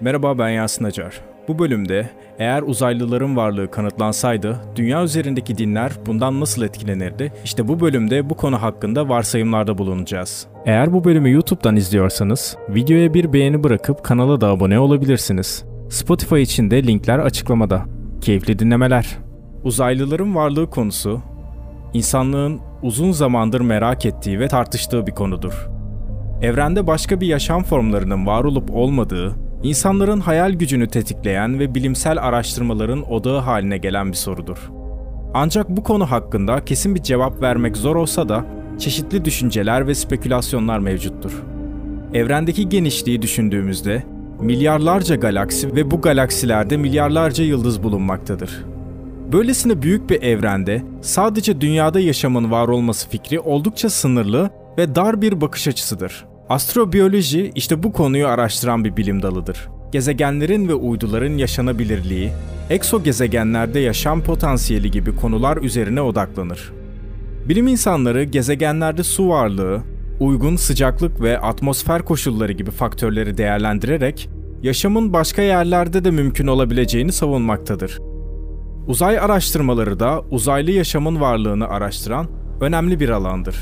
Merhaba ben Yasin Acar. Bu bölümde eğer uzaylıların varlığı kanıtlansaydı dünya üzerindeki dinler bundan nasıl etkilenirdi? İşte bu bölümde bu konu hakkında varsayımlarda bulunacağız. Eğer bu bölümü YouTube'dan izliyorsanız videoya bir beğeni bırakıp kanala da abone olabilirsiniz. Spotify için de linkler açıklamada. Keyifli dinlemeler. Uzaylıların varlığı konusu insanlığın uzun zamandır merak ettiği ve tartıştığı bir konudur. Evrende başka bir yaşam formlarının var olup olmadığı, insanların hayal gücünü tetikleyen ve bilimsel araştırmaların odağı haline gelen bir sorudur. Ancak bu konu hakkında kesin bir cevap vermek zor olsa da çeşitli düşünceler ve spekülasyonlar mevcuttur. Evrendeki genişliği düşündüğümüzde milyarlarca galaksi ve bu galaksilerde milyarlarca yıldız bulunmaktadır. Böylesine büyük bir evrende sadece dünyada yaşamın var olması fikri oldukça sınırlı ve dar bir bakış açısıdır. Astrobiyoloji işte bu konuyu araştıran bir bilim dalıdır. Gezegenlerin ve uyduların yaşanabilirliği, eksogezegenlerde yaşam potansiyeli gibi konular üzerine odaklanır. Bilim insanları gezegenlerde su varlığı, uygun sıcaklık ve atmosfer koşulları gibi faktörleri değerlendirerek yaşamın başka yerlerde de mümkün olabileceğini savunmaktadır. Uzay araştırmaları da uzaylı yaşamın varlığını araştıran önemli bir alandır.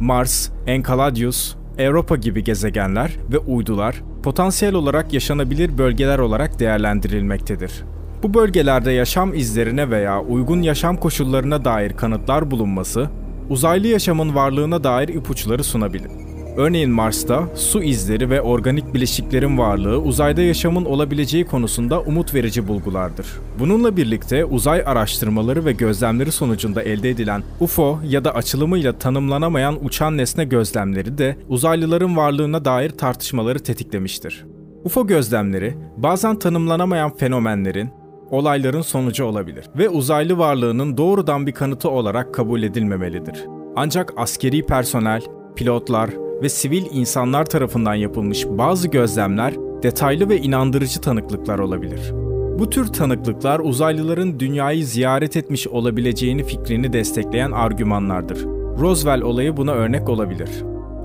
Mars, Enceladus, Europa gibi gezegenler ve uydular potansiyel olarak yaşanabilir bölgeler olarak değerlendirilmektedir. Bu bölgelerde yaşam izlerine veya uygun yaşam koşullarına dair kanıtlar bulunması, uzaylı yaşamın varlığına dair ipuçları sunabilir. Örneğin Mars'ta su izleri ve organik bileşiklerin varlığı uzayda yaşamın olabileceği konusunda umut verici bulgulardır. Bununla birlikte uzay araştırmaları ve gözlemleri sonucunda elde edilen UFO ya da açılımıyla tanımlanamayan uçan nesne gözlemleri de uzaylıların varlığına dair tartışmaları tetiklemiştir. UFO gözlemleri bazen tanımlanamayan fenomenlerin, olayların sonucu olabilir ve uzaylı varlığının doğrudan bir kanıtı olarak kabul edilmemelidir. Ancak askeri personel, pilotlar ve sivil insanlar tarafından yapılmış bazı gözlemler detaylı ve inandırıcı tanıklıklar olabilir. Bu tür tanıklıklar uzaylıların dünyayı ziyaret etmiş olabileceğini fikrini destekleyen argümanlardır. Roswell olayı buna örnek olabilir.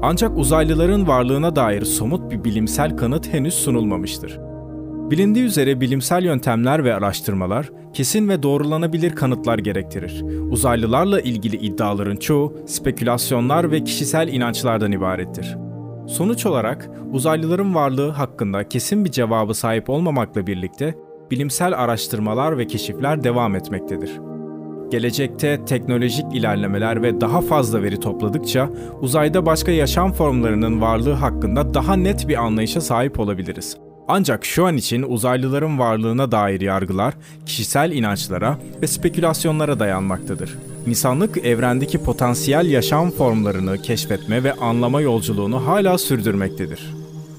Ancak uzaylıların varlığına dair somut bir bilimsel kanıt henüz sunulmamıştır. Bilindiği üzere bilimsel yöntemler ve araştırmalar kesin ve doğrulanabilir kanıtlar gerektirir. Uzaylılarla ilgili iddiaların çoğu spekülasyonlar ve kişisel inançlardan ibarettir. Sonuç olarak uzaylıların varlığı hakkında kesin bir cevabı sahip olmamakla birlikte bilimsel araştırmalar ve keşifler devam etmektedir. Gelecekte teknolojik ilerlemeler ve daha fazla veri topladıkça uzayda başka yaşam formlarının varlığı hakkında daha net bir anlayışa sahip olabiliriz. Ancak şu an için uzaylıların varlığına dair yargılar kişisel inançlara ve spekülasyonlara dayanmaktadır. İnsanlık evrendeki potansiyel yaşam formlarını keşfetme ve anlama yolculuğunu hala sürdürmektedir.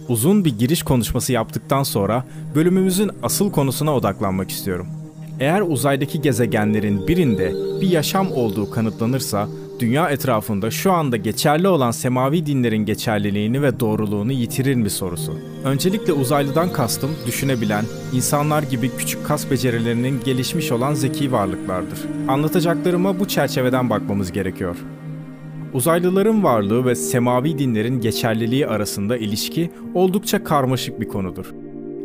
Uzun bir giriş konuşması yaptıktan sonra bölümümüzün asıl konusuna odaklanmak istiyorum. Eğer uzaydaki gezegenlerin birinde bir yaşam olduğu kanıtlanırsa dünya etrafında şu anda geçerli olan semavi dinlerin geçerliliğini ve doğruluğunu yitirir mi sorusu. Öncelikle uzaylıdan kastım düşünebilen, insanlar gibi küçük kas becerilerinin gelişmiş olan zeki varlıklardır. Anlatacaklarıma bu çerçeveden bakmamız gerekiyor. Uzaylıların varlığı ve semavi dinlerin geçerliliği arasında ilişki oldukça karmaşık bir konudur.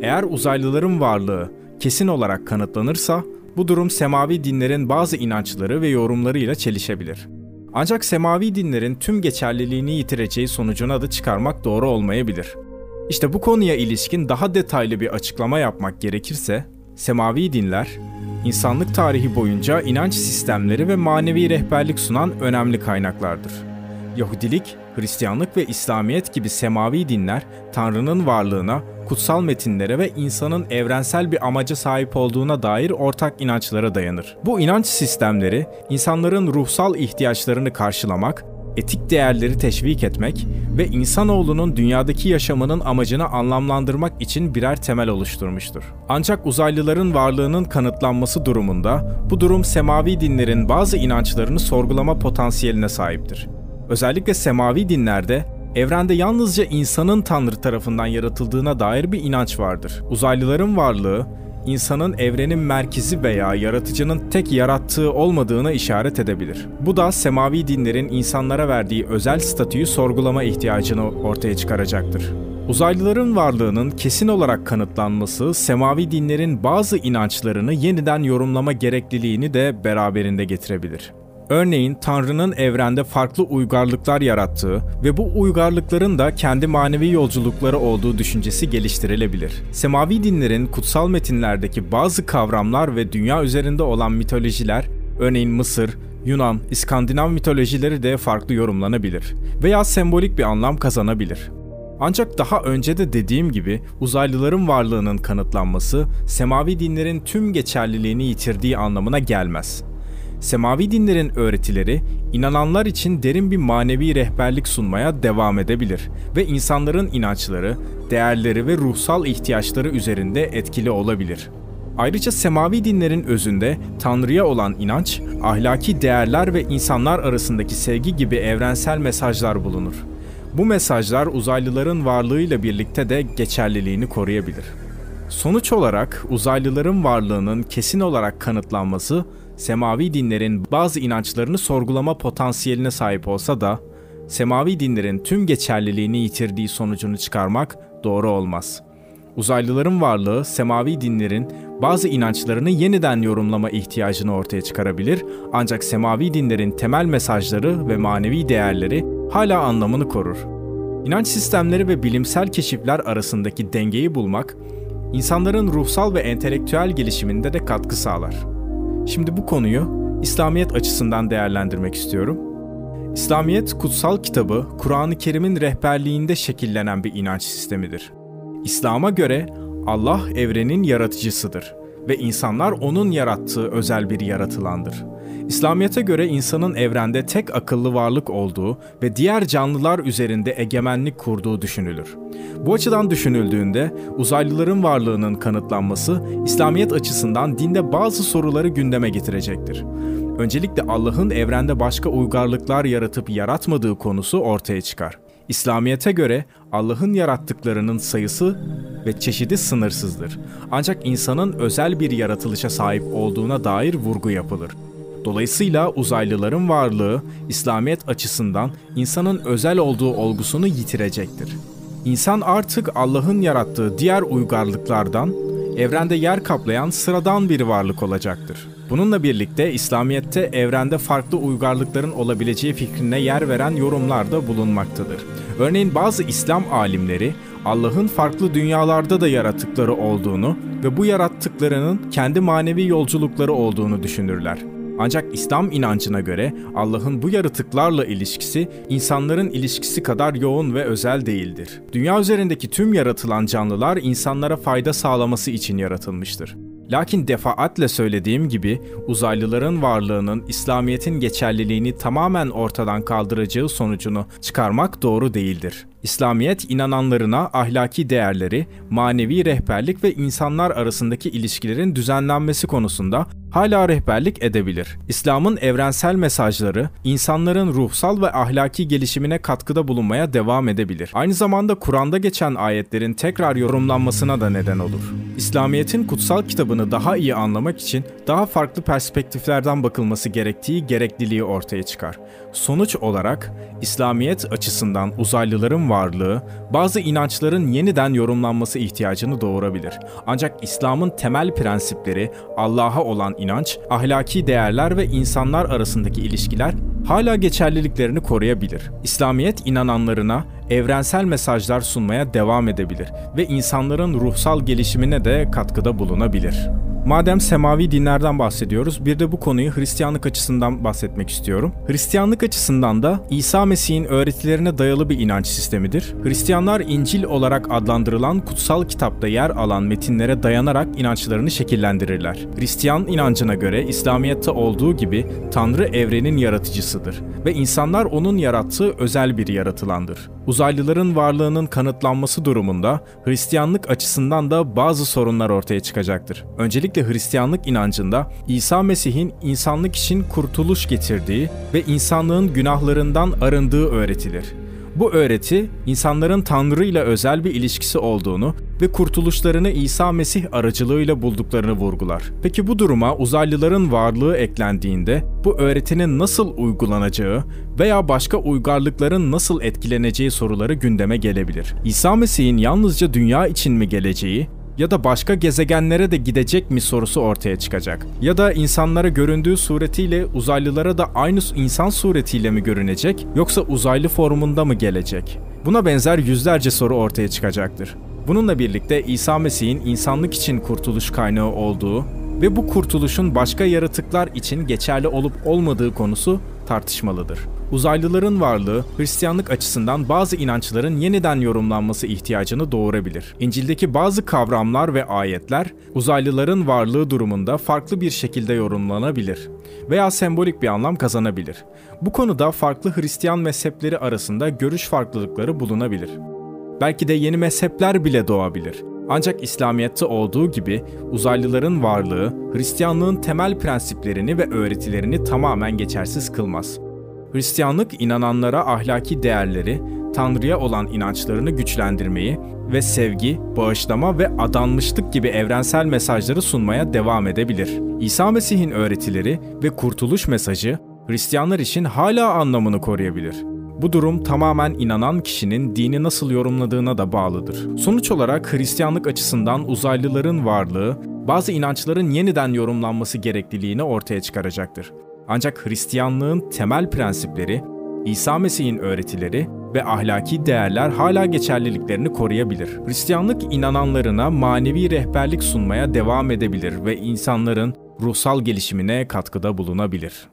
Eğer uzaylıların varlığı kesin olarak kanıtlanırsa, bu durum semavi dinlerin bazı inançları ve yorumlarıyla çelişebilir. Ancak semavi dinlerin tüm geçerliliğini yitireceği sonucuna da çıkarmak doğru olmayabilir. İşte bu konuya ilişkin daha detaylı bir açıklama yapmak gerekirse, semavi dinler, insanlık tarihi boyunca inanç sistemleri ve manevi rehberlik sunan önemli kaynaklardır. Yahudilik, Hristiyanlık ve İslamiyet gibi semavi dinler Tanrı'nın varlığına, kutsal metinlere ve insanın evrensel bir amaca sahip olduğuna dair ortak inançlara dayanır. Bu inanç sistemleri insanların ruhsal ihtiyaçlarını karşılamak, etik değerleri teşvik etmek ve insanoğlunun dünyadaki yaşamının amacını anlamlandırmak için birer temel oluşturmuştur. Ancak uzaylıların varlığının kanıtlanması durumunda bu durum semavi dinlerin bazı inançlarını sorgulama potansiyeline sahiptir. Özellikle semavi dinlerde evrende yalnızca insanın Tanrı tarafından yaratıldığına dair bir inanç vardır. Uzaylıların varlığı, insanın evrenin merkezi veya yaratıcının tek yarattığı olmadığına işaret edebilir. Bu da semavi dinlerin insanlara verdiği özel statüyü sorgulama ihtiyacını ortaya çıkaracaktır. Uzaylıların varlığının kesin olarak kanıtlanması, semavi dinlerin bazı inançlarını yeniden yorumlama gerekliliğini de beraberinde getirebilir. Örneğin Tanrı'nın evrende farklı uygarlıklar yarattığı ve bu uygarlıkların da kendi manevi yolculukları olduğu düşüncesi geliştirilebilir. Semavi dinlerin kutsal metinlerdeki bazı kavramlar ve dünya üzerinde olan mitolojiler, örneğin Mısır, Yunan, İskandinav mitolojileri de farklı yorumlanabilir veya sembolik bir anlam kazanabilir. Ancak daha önce de dediğim gibi uzaylıların varlığının kanıtlanması semavi dinlerin tüm geçerliliğini yitirdiği anlamına gelmez. Semavi dinlerin öğretileri inananlar için derin bir manevi rehberlik sunmaya devam edebilir ve insanların inançları, değerleri ve ruhsal ihtiyaçları üzerinde etkili olabilir. Ayrıca semavi dinlerin özünde Tanrı'ya olan inanç, ahlaki değerler ve insanlar arasındaki sevgi gibi evrensel mesajlar bulunur. Bu mesajlar uzaylıların varlığıyla birlikte de geçerliliğini koruyabilir. Sonuç olarak uzaylıların varlığının kesin olarak kanıtlanması, semavi dinlerin bazı inançlarını sorgulama potansiyeline sahip olsa da, semavi dinlerin tüm geçerliliğini yitirdiği sonucunu çıkarmak doğru olmaz. Uzaylıların varlığı semavi dinlerin bazı inançlarını yeniden yorumlama ihtiyacını ortaya çıkarabilir ancak semavi dinlerin temel mesajları ve manevi değerleri hala anlamını korur. İnanç sistemleri ve bilimsel keşifler arasındaki dengeyi bulmak, insanların ruhsal ve entelektüel gelişiminde de katkı sağlar. Şimdi bu konuyu İslamiyet açısından değerlendirmek istiyorum. İslamiyet kutsal kitabı Kur'an-ı Kerim'in rehberliğinde şekillenen bir inanç sistemidir. İslam'a göre Allah evrenin yaratıcısıdır ve insanlar onun yarattığı özel bir yaratılandır. İslamiyet'e göre insanın evrende tek akıllı varlık olduğu ve diğer canlılar üzerinde egemenlik kurduğu düşünülür. Bu açıdan düşünüldüğünde uzaylıların varlığının kanıtlanması İslamiyet açısından dinde bazı soruları gündeme getirecektir. Öncelikle Allah'ın evrende başka uygarlıklar yaratıp yaratmadığı konusu ortaya çıkar. İslamiyet'e göre Allah'ın yarattıklarının sayısı ve çeşidi sınırsızdır. Ancak insanın özel bir yaratılışa sahip olduğuna dair vurgu yapılır. Dolayısıyla uzaylıların varlığı İslamiyet açısından insanın özel olduğu olgusunu yitirecektir. İnsan artık Allah'ın yarattığı diğer uygarlıklardan evrende yer kaplayan sıradan bir varlık olacaktır. Bununla birlikte İslamiyet'te evrende farklı uygarlıkların olabileceği fikrine yer veren yorumlarda bulunmaktadır. Örneğin bazı İslam alimleri Allah'ın farklı dünyalarda da yarattıkları olduğunu ve bu yarattıklarının kendi manevi yolculukları olduğunu düşünürler. Ancak İslam inancına göre Allah'ın bu yaratıklarla ilişkisi insanların ilişkisi kadar yoğun ve özel değildir. Dünya üzerindeki tüm yaratılan canlılar insanlara fayda sağlaması için yaratılmıştır. Lakin defaatle söylediğim gibi uzaylıların varlığının İslamiyet'in geçerliliğini tamamen ortadan kaldıracağı sonucunu çıkarmak doğru değildir. İslamiyet inananlarına ahlaki değerleri, manevi rehberlik ve insanlar arasındaki ilişkilerin düzenlenmesi konusunda hala rehberlik edebilir. İslam'ın evrensel mesajları insanların ruhsal ve ahlaki gelişimine katkıda bulunmaya devam edebilir. Aynı zamanda Kur'an'da geçen ayetlerin tekrar yorumlanmasına da neden olur. İslamiyet'in kutsal kitabını daha iyi anlamak için daha farklı perspektiflerden bakılması gerektiği gerekliliği ortaya çıkar. Sonuç olarak İslamiyet açısından uzaylıların varlığı bazı inançların yeniden yorumlanması ihtiyacını doğurabilir. Ancak İslam'ın temel prensipleri Allah'a olan inanç, ahlaki değerler ve insanlar arasındaki ilişkiler hala geçerliliklerini koruyabilir. İslamiyet inananlarına evrensel mesajlar sunmaya devam edebilir ve insanların ruhsal gelişimine de katkıda bulunabilir. Madem semavi dinlerden bahsediyoruz, bir de bu konuyu Hristiyanlık açısından bahsetmek istiyorum. Hristiyanlık açısından da İsa Mesih'in öğretilerine dayalı bir inanç sistemidir. Hristiyanlar İncil olarak adlandırılan kutsal kitapta yer alan metinlere dayanarak inançlarını şekillendirirler. Hristiyan inancına göre İslamiyet'te olduğu gibi Tanrı evrenin yaratıcısıdır ve insanlar onun yarattığı özel bir yaratılandır. Uzaylıların varlığının kanıtlanması durumunda Hristiyanlık açısından da bazı sorunlar ortaya çıkacaktır. Öncelikle Hristiyanlık inancında İsa Mesih'in insanlık için kurtuluş getirdiği ve insanlığın günahlarından arındığı öğretilir. Bu öğreti insanların Tanrı ile özel bir ilişkisi olduğunu ve kurtuluşlarını İsa Mesih aracılığıyla bulduklarını vurgular. Peki bu duruma uzaylıların varlığı eklendiğinde bu öğretinin nasıl uygulanacağı veya başka uygarlıkların nasıl etkileneceği soruları gündeme gelebilir. İsa Mesih'in yalnızca dünya için mi geleceği ya da başka gezegenlere de gidecek mi sorusu ortaya çıkacak. Ya da insanlara göründüğü suretiyle uzaylılara da aynı insan suretiyle mi görünecek yoksa uzaylı formunda mı gelecek? Buna benzer yüzlerce soru ortaya çıkacaktır. Bununla birlikte İsa Mesih'in insanlık için kurtuluş kaynağı olduğu ve bu kurtuluşun başka yaratıklar için geçerli olup olmadığı konusu tartışmalıdır. Uzaylıların varlığı Hristiyanlık açısından bazı inançların yeniden yorumlanması ihtiyacını doğurabilir. İncil'deki bazı kavramlar ve ayetler uzaylıların varlığı durumunda farklı bir şekilde yorumlanabilir veya sembolik bir anlam kazanabilir. Bu konuda farklı Hristiyan mezhepleri arasında görüş farklılıkları bulunabilir. Belki de yeni mezhepler bile doğabilir. Ancak İslamiyet'te olduğu gibi uzaylıların varlığı Hristiyanlığın temel prensiplerini ve öğretilerini tamamen geçersiz kılmaz. Hristiyanlık inananlara ahlaki değerleri, Tanrı'ya olan inançlarını güçlendirmeyi ve sevgi, bağışlama ve adanmışlık gibi evrensel mesajları sunmaya devam edebilir. İsa Mesih'in öğretileri ve kurtuluş mesajı Hristiyanlar için hala anlamını koruyabilir. Bu durum tamamen inanan kişinin dini nasıl yorumladığına da bağlıdır. Sonuç olarak Hristiyanlık açısından uzaylıların varlığı, bazı inançların yeniden yorumlanması gerekliliğini ortaya çıkaracaktır. Ancak Hristiyanlığın temel prensipleri, İsa Mesih'in öğretileri ve ahlaki değerler hala geçerliliklerini koruyabilir. Hristiyanlık inananlarına manevi rehberlik sunmaya devam edebilir ve insanların ruhsal gelişimine katkıda bulunabilir.